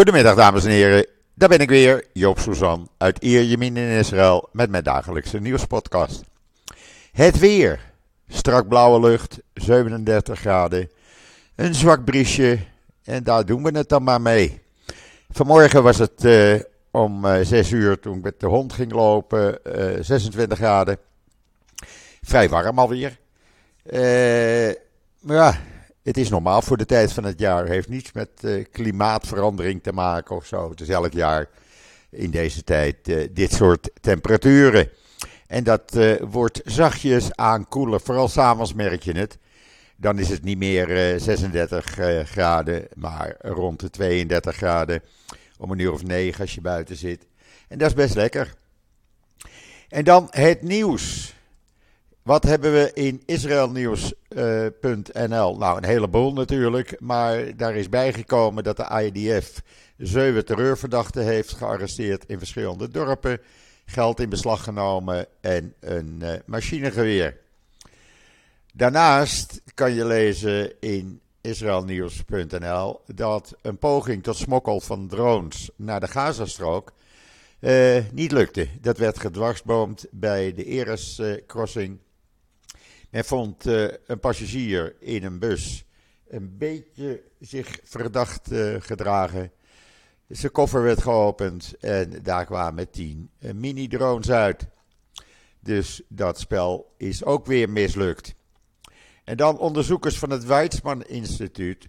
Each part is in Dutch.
Goedemiddag dames en heren, daar ben ik weer, Joop Suzan uit Ierjemien in Israël met mijn dagelijkse nieuwspodcast. Het weer, strak blauwe lucht, 37 graden, een zwak briesje en daar doen we het dan maar mee. Vanmorgen was het uh, om uh, eh, 6 uur toen ik met de hond ging lopen, uh, eh, 26 graden. Vrij warm alweer. maar ja, het is normaal voor de tijd van het jaar. Heeft niets met uh, klimaatverandering te maken of zo. Het is elk jaar in deze tijd uh, dit soort temperaturen. En dat uh, wordt zachtjes aankoelen. Vooral s'avonds merk je het. Dan is het niet meer 36 graden, maar rond de 32 graden. Om een uur of negen als je buiten zit. En dat is best lekker. En dan het nieuws. Wat hebben we in israelnieuws.nl? nou, een heleboel natuurlijk, maar daar is bijgekomen dat de IDF zeven terreurverdachten heeft gearresteerd in verschillende dorpen, geld in beslag genomen en een uh, machinegeweer. Daarnaast kan je lezen in israelnieuws.nl dat een poging tot smokkel van drones naar de Gazastrook uh, niet lukte. Dat werd gedwarsboomd bij de Eres-crossing men vond uh, een passagier in een bus een beetje zich verdacht uh, gedragen. Zijn koffer werd geopend en daar kwamen tien uh, mini-drones uit. Dus dat spel is ook weer mislukt. En dan onderzoekers van het Weizmann Instituut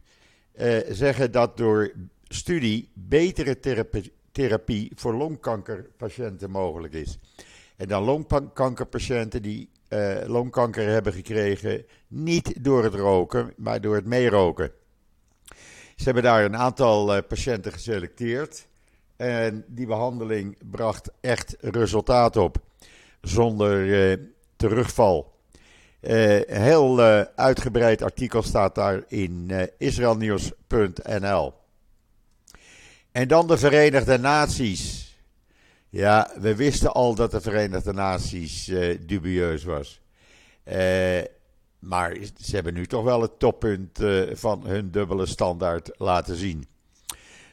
zeggen dat door studie betere therapie, therapie voor longkankerpatiënten mogelijk is. En dan longkankerpatiënten die uh, longkanker hebben gekregen. Niet door het roken, maar door het meeroken. Ze hebben daar een aantal uh, patiënten geselecteerd. En die behandeling bracht echt resultaat op. Zonder uh, terugval. heel uitgebreid artikel staat daar in israelnieuws.nl. En dan de Verenigde Naties. Ja, we wisten al dat de Verenigde Naties uh, dubieus was. Uh, maar ze hebben nu toch wel het toppunt uh, van hun dubbele standaard laten zien.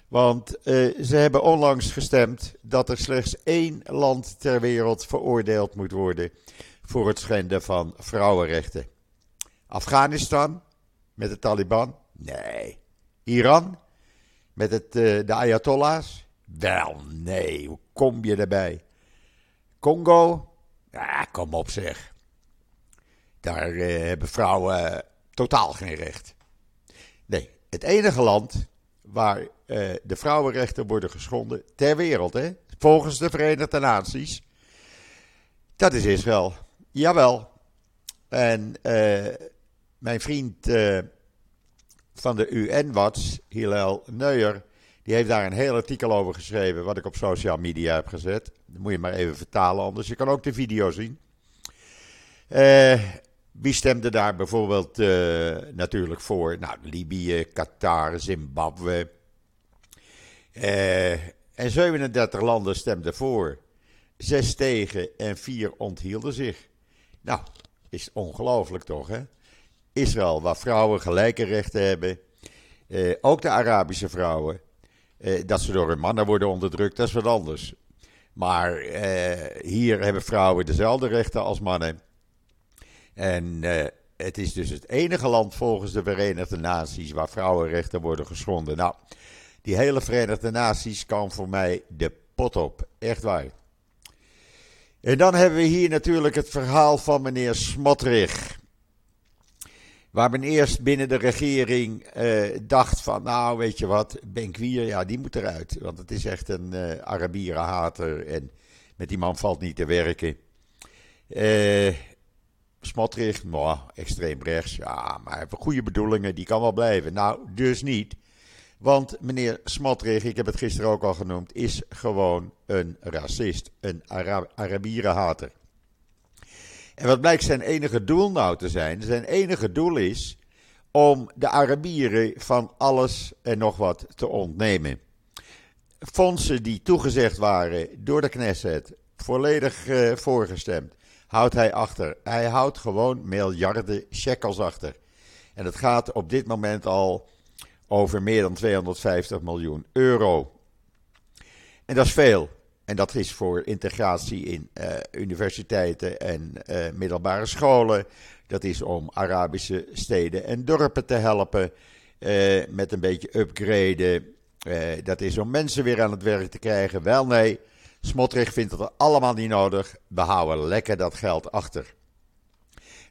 Want ze hebben onlangs gestemd dat er slechts één land ter wereld veroordeeld moet worden voor het schenden van vrouwenrechten. Afghanistan met de Taliban? Nee. Iran met het, de Ayatollahs? Wel, nee, hoe kom je erbij? Congo? Ja, kom op zeg. Daar uh, hebben vrouwen uh, totaal geen recht. Nee, het enige land waar uh, de vrouwenrechten worden geschonden ter wereld, hè, volgens de Verenigde Naties, dat is Israël. Jawel. En mijn vriend van de UN-watch, Hillel Neuer, die heeft daar een heel artikel over geschreven, wat ik op social media heb gezet. Dat moet je maar even vertalen, anders je kan ook de video zien. Uh, wie stemde daar bijvoorbeeld uh, natuurlijk voor? Nou, Libië, Qatar, Zimbabwe. Uh, en 37 landen stemden voor. Zes tegen en vier onthielden zich. Nou, is ongelooflijk toch, hè? Israël, waar vrouwen gelijke rechten hebben. ook de Arabische vrouwen. Eh, dat ze door hun mannen worden onderdrukt, dat is wat anders. Maar eh, hier hebben vrouwen dezelfde rechten als mannen. En eh, het is dus het enige land volgens de Verenigde Naties waar vrouwenrechten worden geschonden. Nou, die hele Verenigde Naties kan voor mij de pot op. Echt waar. En dan hebben we hier natuurlijk het verhaal van meneer Smotrich. Waar men eerst binnen de regering uh, dacht van, nou weet je wat, Benkwier, ja die moet eruit. Want het is echt een uh, Arabieren hater en met die man valt niet te werken. Uh, Smotrich, nou, extreem rechts, ja, maar hij heeft goede bedoelingen, die kan wel blijven. Nou, dus niet. Want meneer Smotrich, ik heb het gisteren ook al genoemd, is gewoon een racist, een Ara Arabieren hater. En wat blijkt zijn enige doel nou te zijn? Zijn enige doel is om de Arabieren van alles en nog wat te ontnemen. Fondsen die toegezegd waren door de Knesset, volledig uh, voorgestemd, houdt hij achter. Hij houdt gewoon miljarden shekels achter. En het gaat op dit moment al over meer dan 250 miljoen euro. En dat is veel. En dat is voor integratie in uh, universiteiten en uh, middelbare scholen. Dat is om Arabische steden en dorpen te helpen uh, met een beetje upgraden. dat is om mensen weer aan het werk te krijgen. Wel nee, Smotrich vindt dat allemaal niet nodig. We houden lekker dat geld achter.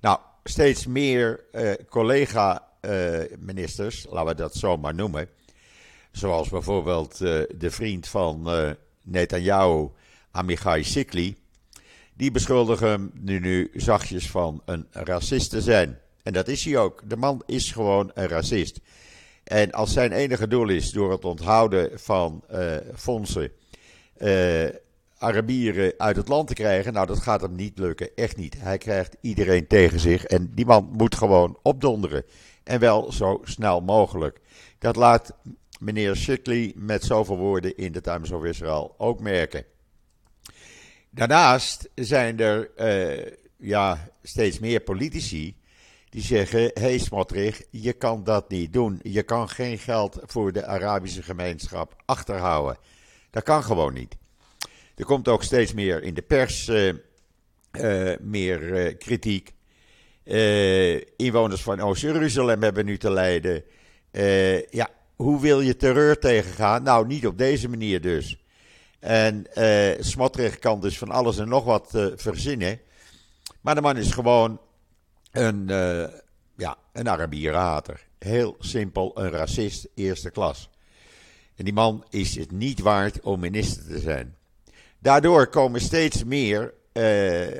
Nou, steeds meer collega-ministers, laten we dat zo maar noemen. Zoals bijvoorbeeld de vriend van Netanyahu, Amichai Sikli, die beschuldigen hem nu, nu zachtjes van een racist te zijn. En dat is hij ook. De man is gewoon een racist. En als zijn enige doel is door het onthouden van uh, fondsen uh, Arabieren uit het land te krijgen, nou dat gaat hem niet lukken, echt niet. Hij krijgt iedereen tegen zich en die man moet gewoon opdonderen. En wel zo snel mogelijk. Dat laat meneer Shickley met zoveel woorden in de Times of Israel ook merken. Daarnaast zijn er uh, ja, steeds meer politici die zeggen: Hé hey Smotrich, je kan dat niet doen. Je kan geen geld voor de Arabische gemeenschap achterhouden. Dat kan gewoon niet. Er komt ook steeds meer in de pers uh, uh, meer kritiek. inwoners van Oost-Jeruzalem hebben nu te lijden. ja, hoe wil je terreur tegengaan? Nou, niet op deze manier dus. En uh, kan dus van alles en nog wat uh, verzinnen. Maar de man is gewoon een, uh, ja, een Arabierenhater. Heel simpel, een racist eerste klas. En die man is het niet waard om minister te zijn. Daardoor komen steeds meer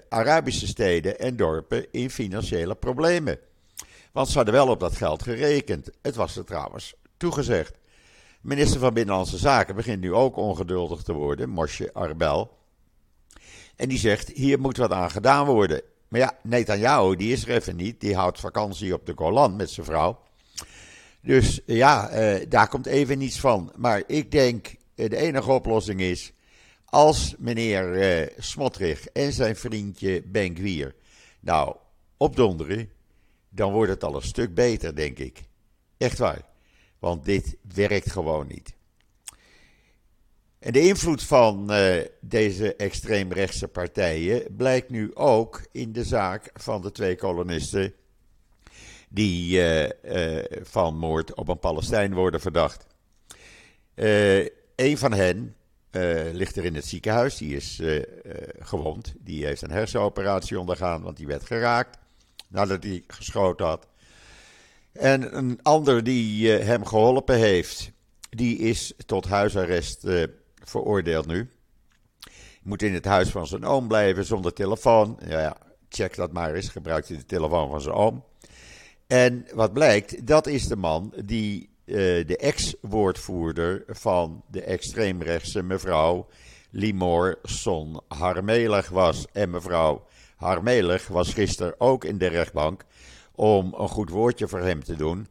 Arabische steden en dorpen in financiële problemen. Want ze hadden wel op dat geld gerekend. Het was er trouwens toegezegd. Minister van Binnenlandse Zaken begint nu ook ongeduldig te worden, Moshe Arbel. En die zegt, hier moet wat aan gedaan worden. Maar ja, Netanyahu, die is er even niet. Die houdt vakantie op de Golan met zijn vrouw. Dus ja, eh, daar komt even niets van. Maar ik denk, eh, de enige oplossing is... als meneer eh, Smotrich en zijn vriendje Ben Gwier nou opdonderen... dan wordt het al een stuk beter, denk ik. Echt waar. Want dit werkt gewoon niet. En de invloed van uh, deze extreemrechtse partijen blijkt nu ook in de zaak van de twee kolonisten die uh, uh, van moord op een Palestijn worden verdacht. een van hen ligt er in het ziekenhuis, die is gewond, die heeft een hersenoperatie ondergaan, want die werd geraakt nadat hij geschoten had. En een ander die uh, hem geholpen heeft, die is tot huisarrest uh, veroordeeld nu. Moet in het huis van zijn oom blijven zonder telefoon. Ja, ja, check dat maar eens. Gebruikt hij de telefoon van zijn oom. En wat blijkt, dat is de man die uh, de ex-woordvoerder van de extreemrechtse mevrouw Limor Son Harmelig was. En mevrouw Harmelig was gisteren ook in de rechtbank om een goed woordje voor hem te doen.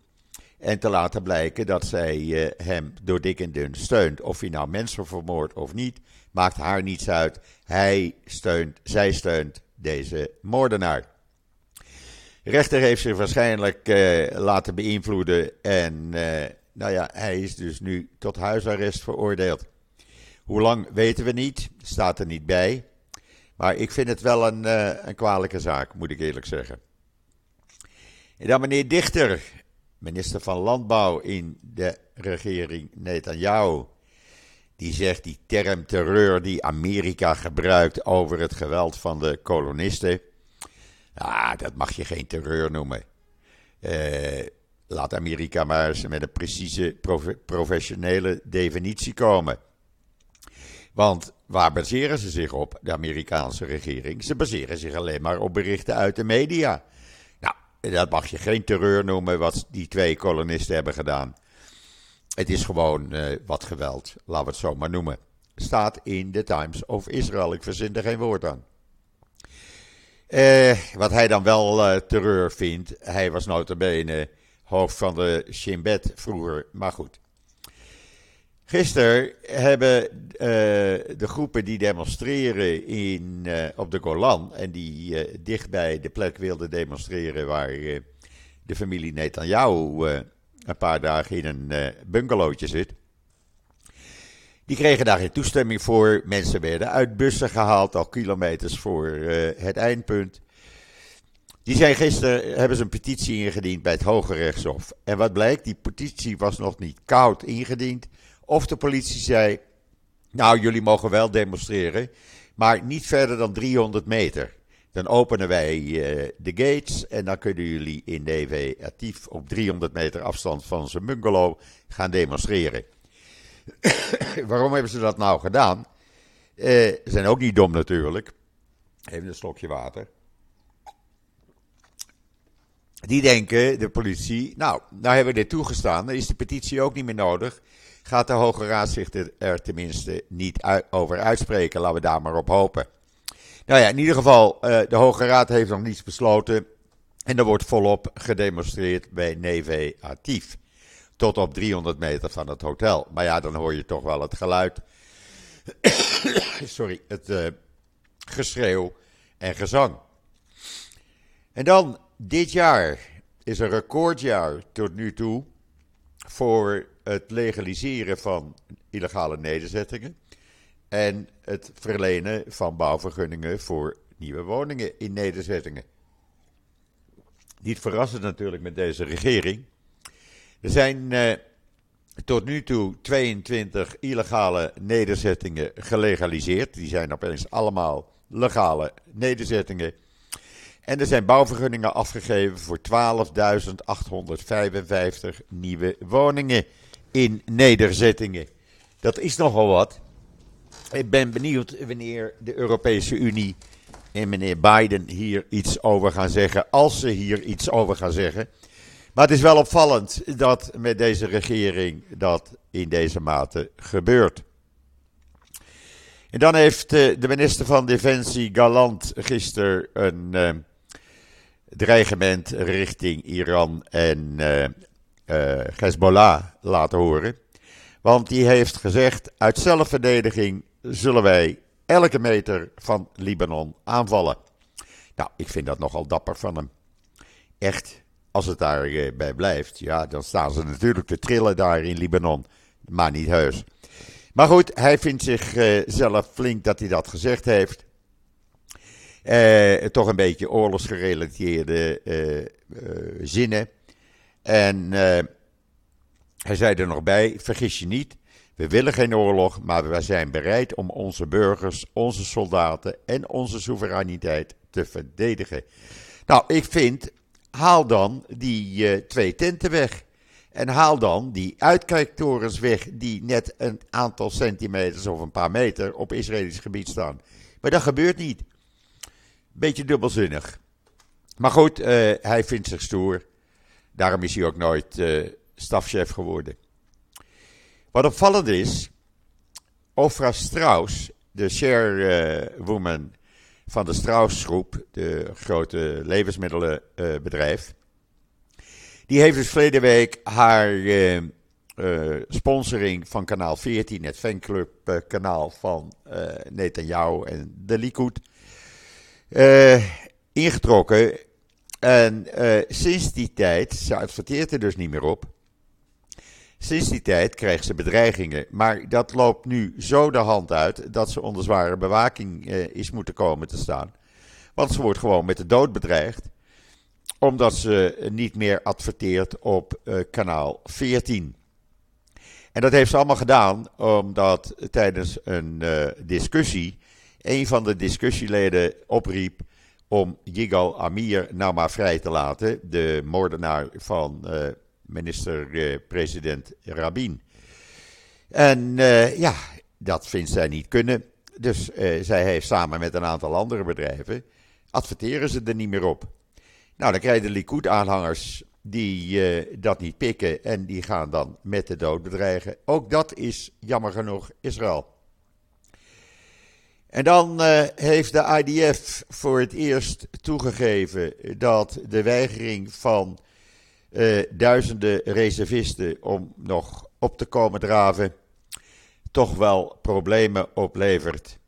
En te laten blijken dat zij uh, hem door dik en dun steunt. Of hij nou mensen vermoordt of niet, maakt haar niets uit. Hij steunt, zij steunt deze moordenaar. De rechter heeft zich waarschijnlijk uh, laten beïnvloeden. En uh, nou ja, hij is dus nu tot huisarrest veroordeeld. Hoe lang weten we niet, staat er niet bij. Maar ik vind het wel een, een kwalijke zaak, moet ik eerlijk zeggen. En dan meneer Dichter, minister van Landbouw in de regering Netanyahu. Die zegt die term terreur die Amerika gebruikt over het geweld van de kolonisten. Ah, dat mag je geen terreur noemen. Uh, laat Amerika maar eens met een precieze professionele definitie komen. Want waar baseren ze zich op, de Amerikaanse regering? Ze baseren zich alleen maar op berichten uit de media. Dat mag je geen terreur noemen wat die twee kolonisten hebben gedaan. Het is gewoon uh, wat geweld, laten we het zo maar noemen. Staat in de Times of Israel. Ik verzin er geen woord aan. Uh, wat hij dan wel uh, terreur vindt, hij was notabene hoofd van de Shin Bet vroeger, maar goed. Gisteren hebben uh, de groepen die demonstreren in, uh, op de Golan en die uh, dicht bij de plek wilden demonstreren waar de familie Netanyahu een paar dagen in een bungalowtje zit. Die kregen daar geen toestemming voor. Mensen werden uit bussen gehaald, al kilometers voor het eindpunt. Die zijn gisteren, hebben ze een petitie ingediend bij het Hoge Rechtshof. En wat blijkt, die petitie was nog niet koud ingediend. Of de politie zei, nou jullie mogen wel demonstreren, maar niet verder dan 300 meter. Dan openen wij uh, de gates en dan kunnen jullie in DV actief op 300 meter afstand van zijn bungalow gaan demonstreren. Waarom hebben ze dat nou gedaan? Uh, ze zijn ook niet dom natuurlijk. Even een slokje water. Die denken, de politie, nou, nou hebben we dit toegestaan, dan is de petitie ook niet meer nodig. Gaat de Hoge Raad zich er tenminste niet over uitspreken, laten we daar maar op hopen. Nou ja, in ieder geval, uh, de Hoge Raad heeft nog niets besloten. En er wordt volop gedemonstreerd bij Neve Actief. Tot op 300 meter van het hotel. Maar ja, dan hoor je toch wel het geluid. Sorry, het uh, geschreeuw en gezang. En dan dit jaar is een recordjaar tot nu toe voor het legaliseren van illegale nederzettingen en het verlenen van bouwvergunningen voor nieuwe woningen in nederzettingen. Niet verrassend natuurlijk met deze regering. Er zijn eh, tot nu toe 22 illegale nederzettingen gelegaliseerd. Die zijn opeens allemaal legale nederzettingen. En er zijn bouwvergunningen afgegeven voor 12.855 nieuwe woningen in nederzettingen. Dat is nogal wat. Ik ben benieuwd wanneer de Europese Unie en meneer Biden hier iets over gaan zeggen. Als ze hier iets over gaan zeggen. Maar het is wel opvallend dat met deze regering dat in deze mate gebeurt. En dan heeft eh, de minister van Defensie Galant gisteren een uh, dreigement richting Iran en uh, Hezbollah laten horen. Want die heeft gezegd: uit zelfverdediging zullen wij elke meter van Libanon aanvallen. Nou, ik vind dat nogal dapper van hem. Echt, als het daarbij bij blijft, ja, dan staan ze natuurlijk te trillen daar in Libanon. Maar niet heus. Maar goed, hij vindt zichzelf flink dat hij dat gezegd heeft. Eh, toch een beetje oorlogsgerelateerde eh, eh, zinnen. En eh, hij zei er nog bij: vergis je niet, we willen geen oorlog, maar we zijn bereid om onze burgers, onze soldaten en onze soevereiniteit te verdedigen. Nou, ik vind, haal dan die uh, twee tenten weg. En haal dan die uitkijktorens weg die net een aantal centimeters of een paar meter op Israëlisch gebied staan. Maar dat gebeurt niet. Beetje dubbelzinnig. Maar goed, uh, hij vindt zich stoer. Daarom is hij ook nooit uh, stafchef geworden. Wat opvallend is, Ofra Strauss, de chairwoman van de Strauss Groep, de grote levensmiddelenbedrijf, die heeft dus verleden week haar uh, uh, sponsoring van kanaal 14, het fanclub kanaal van uh, Netanyahu en de Likud, ingetrokken. En sinds die tijd, ze adverteert er dus niet meer op, Sinds die tijd krijgt ze bedreigingen. Maar dat loopt nu zo de hand uit dat ze onder zware bewaking eh, is moeten komen te staan. Want ze wordt gewoon met de dood bedreigd. Omdat ze niet meer adverteert op eh, kanaal 14. En dat heeft ze allemaal gedaan omdat tijdens een discussie. een van de discussieleden opriep om Yigal Amir nou maar vrij te laten. De moordenaar van uh, minister-president Rabin. En uh, ja, dat vindt zij niet kunnen. Dus uh, zij heeft samen met een aantal andere bedrijven, adverteren ze er niet meer op. Nou, dan krijg je de Likud-aanhangers die dat niet pikken en die gaan dan met de dood bedreigen. Ook dat is jammer genoeg Israël. En dan uh, heeft de IDF voor het eerst toegegeven dat de weigering van uh, duizenden reservisten om nog op te komen draven, toch wel problemen oplevert.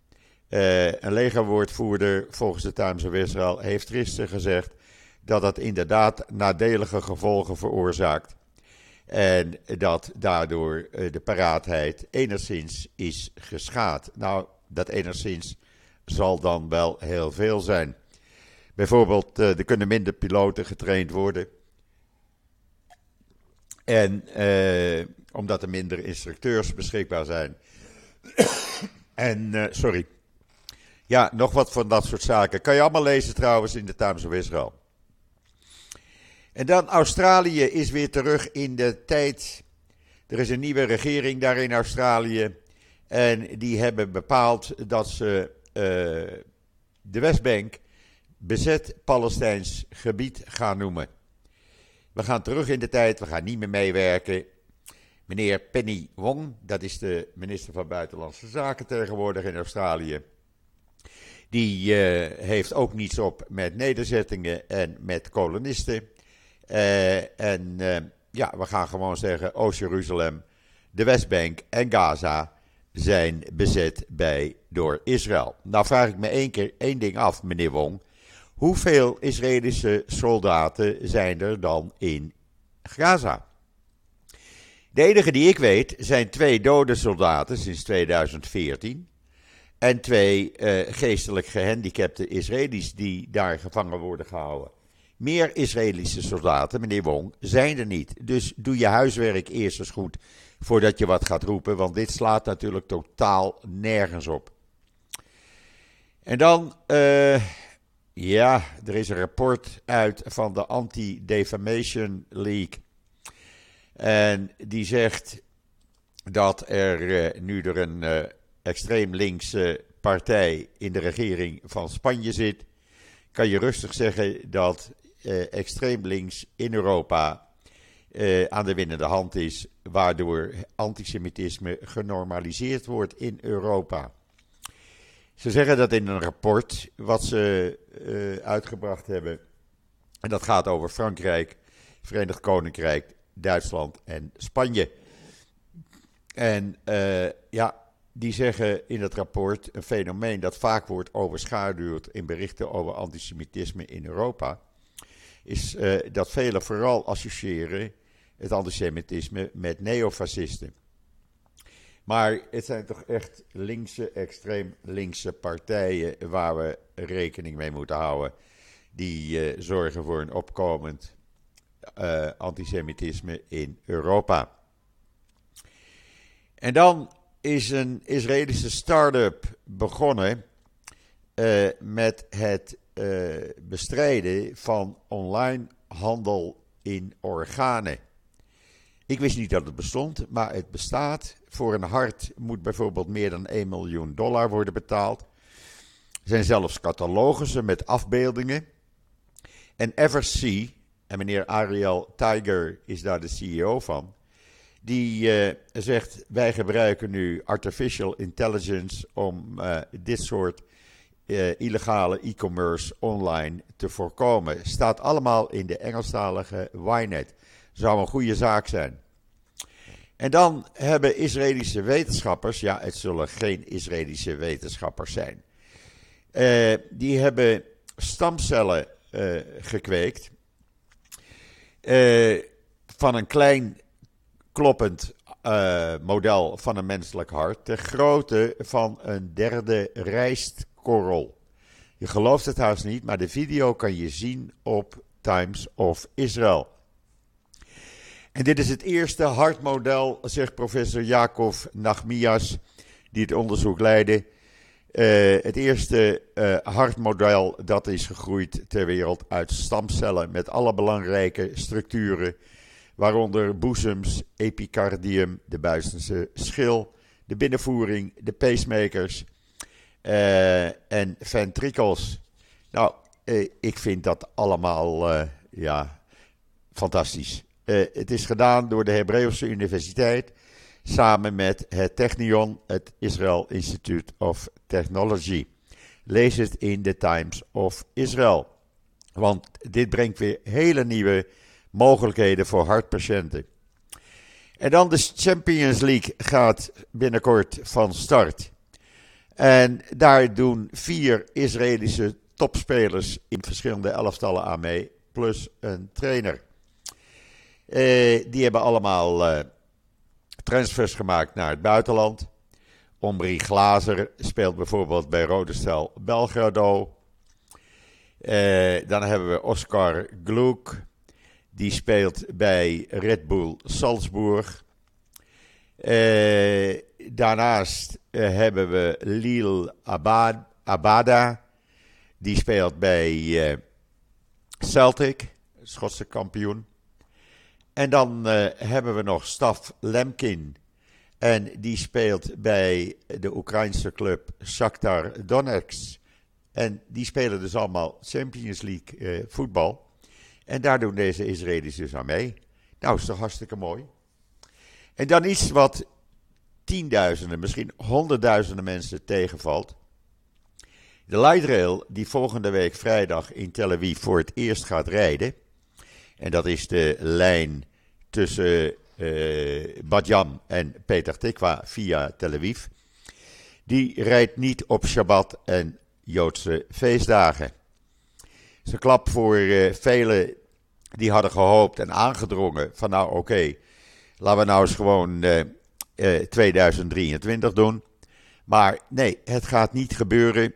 Uh, een legerwoordvoerder volgens de Times of Israel heeft gisteren gezegd dat dat inderdaad nadelige gevolgen veroorzaakt. En dat daardoor de paraatheid enigszins is geschaad. Nou, dat enigszins zal dan wel heel veel zijn. Bijvoorbeeld, er kunnen minder piloten getraind worden. En omdat er minder instructeurs beschikbaar zijn. en, uh, sorry. Ja, nog wat van dat soort zaken. Kan je allemaal lezen trouwens in de Times of Israel. En dan Australië is weer terug in de tijd. Er is een nieuwe regering daar in Australië. En die hebben bepaald dat ze uh, de Westbank bezet Palestijns gebied gaan noemen. We gaan terug in de tijd, we gaan niet meer meewerken. Meneer Penny Wong, dat is de minister van Buitenlandse Zaken tegenwoordig in Australië. Die uh, heeft ook niets op met nederzettingen en met kolonisten. Uh, en ja, we gaan gewoon zeggen: Oost-Jeruzalem, de Westbank en Gaza zijn bezet bij, door Israël. Nou vraag ik me één keer één ding af, meneer Wong. Hoeveel Israëlische soldaten zijn er dan in Gaza? De enige die ik weet zijn twee dode soldaten sinds 2014. En twee uh, geestelijk gehandicapte Israëli's die daar gevangen worden gehouden. Meer Israëlische soldaten, meneer Wong, zijn er niet. Dus doe je huiswerk eerst eens goed voordat je wat gaat roepen, want dit slaat natuurlijk totaal nergens op. En dan, uh, ja, er is een rapport uit van de Anti-Defamation League. En die zegt dat er uh, nu er een uh, extreem linkse partij in de regering van Spanje zit, kan je rustig zeggen dat extreem links in Europa aan de winnende hand is, waardoor antisemitisme genormaliseerd wordt in Europa. Ze zeggen dat in een rapport wat ze uitgebracht hebben, en dat gaat over Frankrijk, Verenigd Koninkrijk, Duitsland en Spanje. En ja, die zeggen in het rapport een fenomeen dat vaak wordt overschaduwd in berichten over antisemitisme in Europa, is uh, dat velen vooral associëren het antisemitisme met neofascisten. Maar het zijn toch echt linkse, extreem linkse partijen waar we rekening mee moeten houden. Die uh, zorgen voor een opkomend uh, antisemitisme in Europa. En dan is een Israëlische start-up begonnen met het uh, bestrijden van online handel in organen. Ik wist niet dat het bestond, maar het bestaat. Voor een hart moet bijvoorbeeld meer dan 1 miljoen dollar worden betaald. Er zijn zelfs catalogussen met afbeeldingen. En Eversea, en meneer Ariel Tiger is daar de CEO van. Die uh, zegt: Wij gebruiken nu artificial intelligence om uh, dit soort uh, illegale e-commerce online te voorkomen. Staat allemaal in de Engelstalige Ynet. Zou een goede zaak zijn. En dan hebben Israëlische wetenschappers, ja, het zullen geen Israëlische wetenschappers zijn, die hebben stamcellen gekweekt uh, van een klein kloppend model van een menselijk hart, de grootte van een derde Je gelooft het haast niet, maar de video kan je zien op Times of Israel. En dit is het eerste hartmodel, zegt professor Jacob Nachmias, die het onderzoek leidde. Uh, het eerste uh, hartmodel dat is gegroeid ter wereld uit stamcellen met alle belangrijke structuren, waaronder boezems, epicardium, de buitenste schil, de binnenvoering, de pacemakers en ventrikels. Nou, ik vind dat allemaal ja, fantastisch. het is gedaan door de Hebreeuwse Universiteit samen met het Technion, het Israel Institute of Technology. Lees het in de Times of Israel. Want dit brengt weer hele nieuwe mogelijkheden voor hartpatiënten. En dan de Champions League gaat binnenkort van start. En daar doen vier Israëlische topspelers in verschillende elftallen aan mee, plus een trainer. die hebben allemaal transfers gemaakt naar het buitenland. Omri Glazer speelt bijvoorbeeld bij Rode Stel Belgrado. dan hebben we Oscar Gluck. Die speelt bij Red Bull Salzburg. Uh, daarnaast uh, hebben we Lil Abad, Abada. Die speelt bij uh, Celtic, Schotse kampioen. En dan hebben we nog Staf Lemkin. En die speelt bij de Oekraïnse club Shakhtar Donetsk. En die spelen dus allemaal Champions League voetbal. En daar doen deze Israëli's dus aan mee. Nou, is toch hartstikke mooi. En dan iets wat tienduizenden, misschien honderdduizenden mensen tegenvalt. De light rail die volgende week vrijdag in Tel Aviv voor het eerst gaat rijden. En dat is de lijn tussen uh, Badjam en Peter Tikwa via Tel Aviv. Die rijdt niet op Shabbat en Joodse feestdagen. Is een klap voor uh, velen die hadden gehoopt en aangedrongen van nou oké, laten we nou eens gewoon uh, uh, 2023 doen. Maar nee, het gaat niet gebeuren.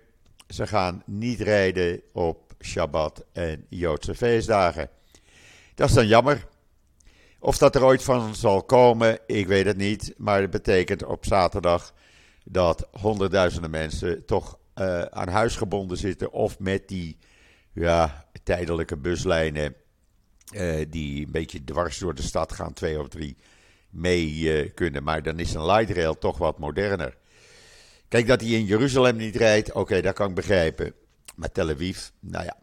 Ze gaan niet rijden op Shabbat en Joodse feestdagen. Dat is dan jammer. Of dat er ooit van zal komen, ik weet het niet. Maar het betekent op zaterdag dat honderdduizenden mensen toch uh, aan huis gebonden zitten. Of met die ja, tijdelijke buslijnen die een beetje dwars door de stad gaan, twee of drie, mee uh, kunnen. Maar dan is een light rail toch wat moderner. Kijk, dat hij in Jeruzalem niet rijdt, oké, dat kan ik begrijpen. Maar Tel Aviv, nou ja.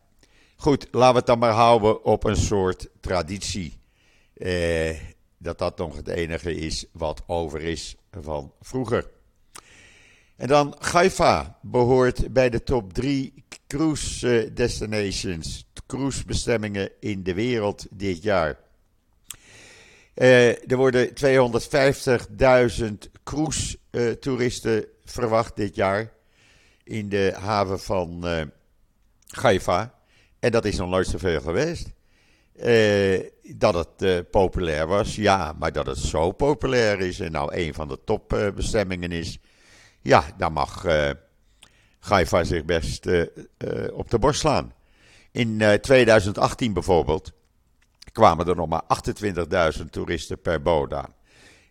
Goed, laten we het dan maar houden op een soort traditie. Uh, dat dat nog het enige is wat over is van vroeger. En dan Haifa behoort bij de top 3 cruise destinations cruisebestemmingen in de wereld dit jaar. Uh, er worden 250.000 cruise-toeristen verwacht dit jaar in de haven van uh, Haifa. En dat is nog nooit zoveel geweest. Dat het populair was, ja, maar dat het zo populair is en nou een van de topbestemmingen is, ja, dan mag Haifa zich best op de borst slaan. In 2018 eh, bijvoorbeeld kwamen er nog maar 28.000 toeristen per boot aan.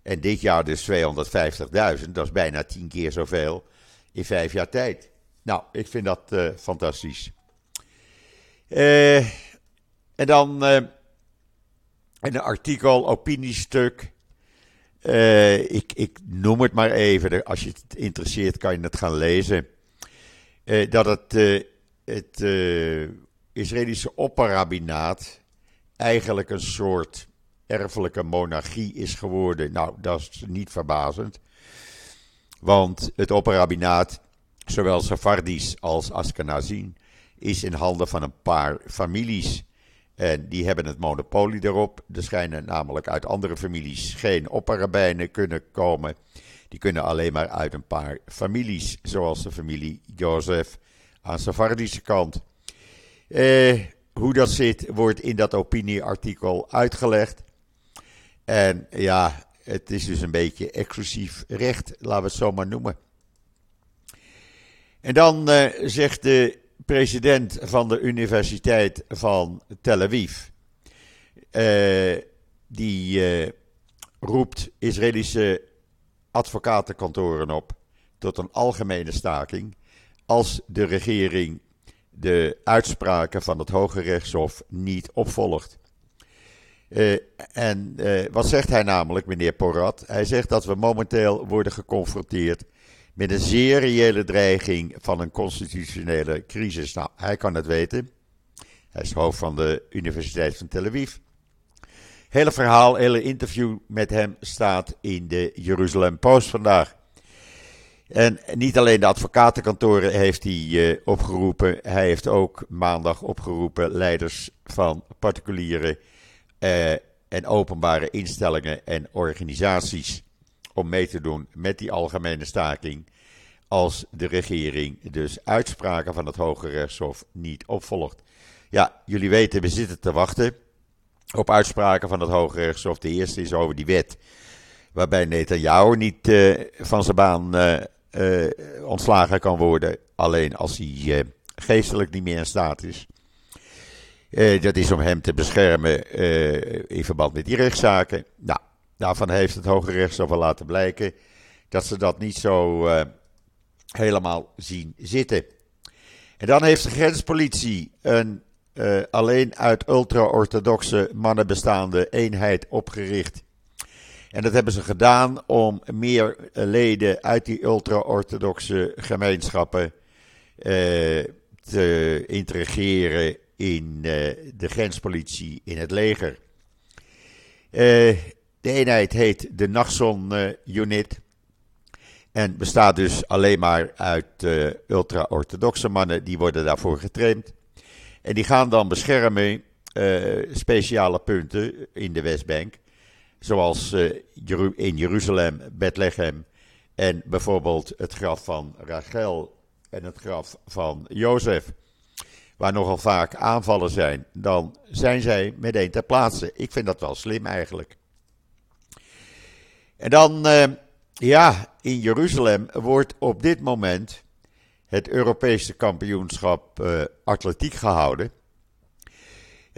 En dit jaar dus 250.000, dat is bijna tien keer zoveel in vijf jaar tijd. Nou, ik vind dat uh, fantastisch. Uh, en dan uh, een artikel, opiniestuk. ik, ik noem het maar even, als je het interesseert kan je het gaan lezen. dat het, het Israëlische opperrabinaat eigenlijk een soort erfelijke monarchie is geworden. Nou, dat is niet verbazend. Want het opperrabinaat, zowel Safardis als Ashkenazin, is in handen van een paar families. En die hebben het monopolie erop. Er schijnen namelijk uit andere families geen opperrabijnen kunnen komen. Die kunnen alleen maar uit een paar families, zoals de familie Jozef aan Safardische kant. Eh, hoe dat zit, wordt in dat opinieartikel uitgelegd. En ja, het is dus een beetje exclusief recht, laten we het zo maar noemen. En dan eh, zegt de president van de Universiteit van Tel Aviv, uh, die uh, roept Israëlische advocatenkantoren op tot een algemene staking als de regering de uitspraken van het Hoge Rechtshof niet opvolgt. Uh, en uh, wat zegt hij namelijk, meneer Porat? Hij zegt dat we momenteel worden geconfronteerd met een zeer reële dreiging van een constitutionele crisis. Nou, hij kan het weten. Hij is hoofd van de Universiteit van Tel Aviv. Hele verhaal, hele interview met hem staat in de Jeruzalem Post vandaag. En niet alleen de advocatenkantoren heeft hij uh, opgeroepen, hij heeft ook maandag opgeroepen leiders van particuliere uh, en openbare instellingen en organisaties om mee te doen met die algemene staking als de regering dus uitspraken van het Hoge Rechtshof niet opvolgt. Ja, jullie weten, we zitten te wachten. op uitspraken van het Hoge Rechtshof. De eerste is over die wet, waarbij Netanyahu niet uh, van zijn baan uh, ontslagen kan worden, alleen als hij geestelijk niet meer in staat is. dat is om hem te beschermen in verband met die rechtszaken. Nou, daarvan heeft het Hoge Rechtshof al laten blijken dat ze dat niet zo helemaal zien zitten. En dan heeft de grenspolitie een alleen uit ultra-orthodoxe mannen bestaande eenheid opgericht. En dat hebben ze gedaan om meer leden uit die ultra-orthodoxe gemeenschappen uh, te integreren in uh, de grenspolitie, in het leger. de eenheid heet de Nachson Unit. En bestaat dus alleen maar uit ultra-orthodoxe mannen, die worden daarvoor getraind. En die gaan dan beschermen speciale punten in de Westbank. Zoals uh, in Jeruzalem, Bethlehem en bijvoorbeeld het graf van Rachel en het graf van Jozef. Waar nogal vaak aanvallen zijn, dan zijn zij meteen ter plaatse. Ik vind dat wel slim eigenlijk. En dan, uh, ja, in Jeruzalem wordt op dit moment het Europese kampioenschap uh, atletiek gehouden.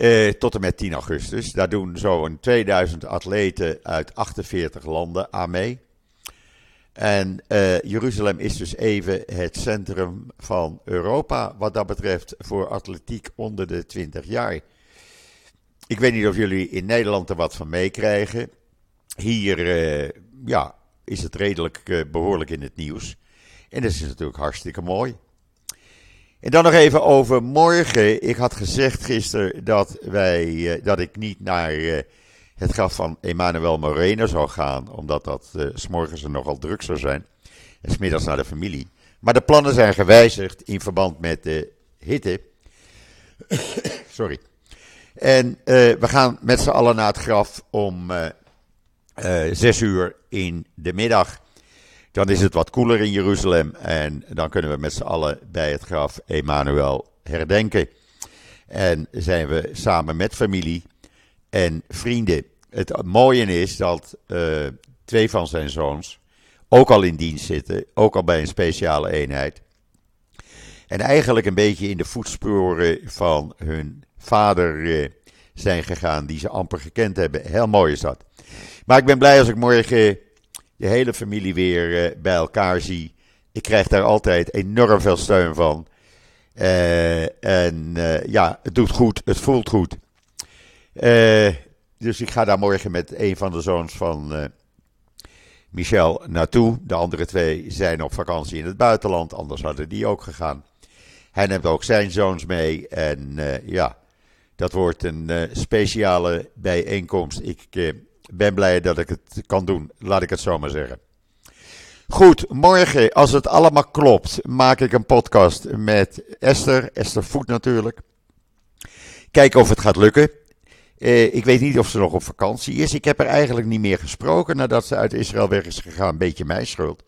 Uh, tot en met 10 augustus. Daar doen zo'n 2000 atleten uit 48 landen aan mee. En uh, Jeruzalem is dus even het centrum van Europa wat dat betreft voor atletiek onder de 20 jaar. Ik weet niet of jullie in Nederland er wat van meekrijgen. Hier ja, is het redelijk behoorlijk in het nieuws. En dat is natuurlijk hartstikke mooi. En dan nog even over morgen. Ik had gezegd gisteren dat, wij, eh, dat ik niet naar eh, het graf van Emmanuel Moreno zou gaan, omdat dat uh, s'morgens er nogal druk zou zijn. En smiddags naar de familie. Maar de plannen zijn gewijzigd in verband met de hitte. Sorry. En we gaan met z'n allen naar het graf om zes uur in de middag. Dan is het wat koeler in Jeruzalem en dan kunnen we met z'n allen bij het graf Emmanuel herdenken. En zijn we samen met familie en vrienden. Het mooie is dat uh, twee van zijn zoons ook al in dienst zitten, ook al bij een speciale eenheid. En eigenlijk een beetje in de voetsporen van hun vader uh, zijn gegaan, die ze amper gekend hebben. Heel mooi is dat. Maar ik ben blij als ik morgen je hele familie weer uh, bij elkaar zie. Ik krijg daar altijd enorm veel steun van. Uh, en uh, ja, het doet goed, het voelt goed. dus ik ga daar morgen met een van de zoons van Michel naartoe. De andere twee zijn op vakantie in het buitenland, anders hadden die ook gegaan. Hij neemt ook zijn zoons mee. En ja, dat wordt een speciale bijeenkomst. Ik ben blij dat ik het kan doen, laat ik het zo maar zeggen. Goed, morgen, als het allemaal klopt, maak ik een podcast met Esther, Esther Voet natuurlijk. Kijken of het gaat lukken. Eh, ik weet niet of ze nog op vakantie is. Ik heb er eigenlijk niet meer gesproken nadat ze uit Israël weg is gegaan. Een beetje mijn schuld.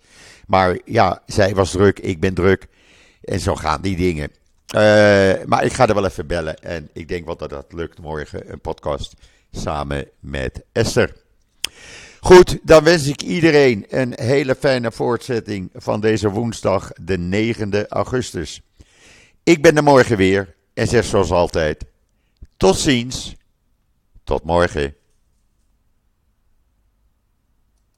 Maar ja, zij was druk, ik ben druk. En zo gaan die dingen. Uh, maar ik ga er wel even bellen. En ik denk wel dat dat lukt morgen. Een podcast samen met Esther. Goed, dan wens ik iedereen een hele fijne voortzetting van deze woensdag, de 9e augustus. Ik ben er morgen weer en zeg zoals altijd: tot ziens, tot morgen.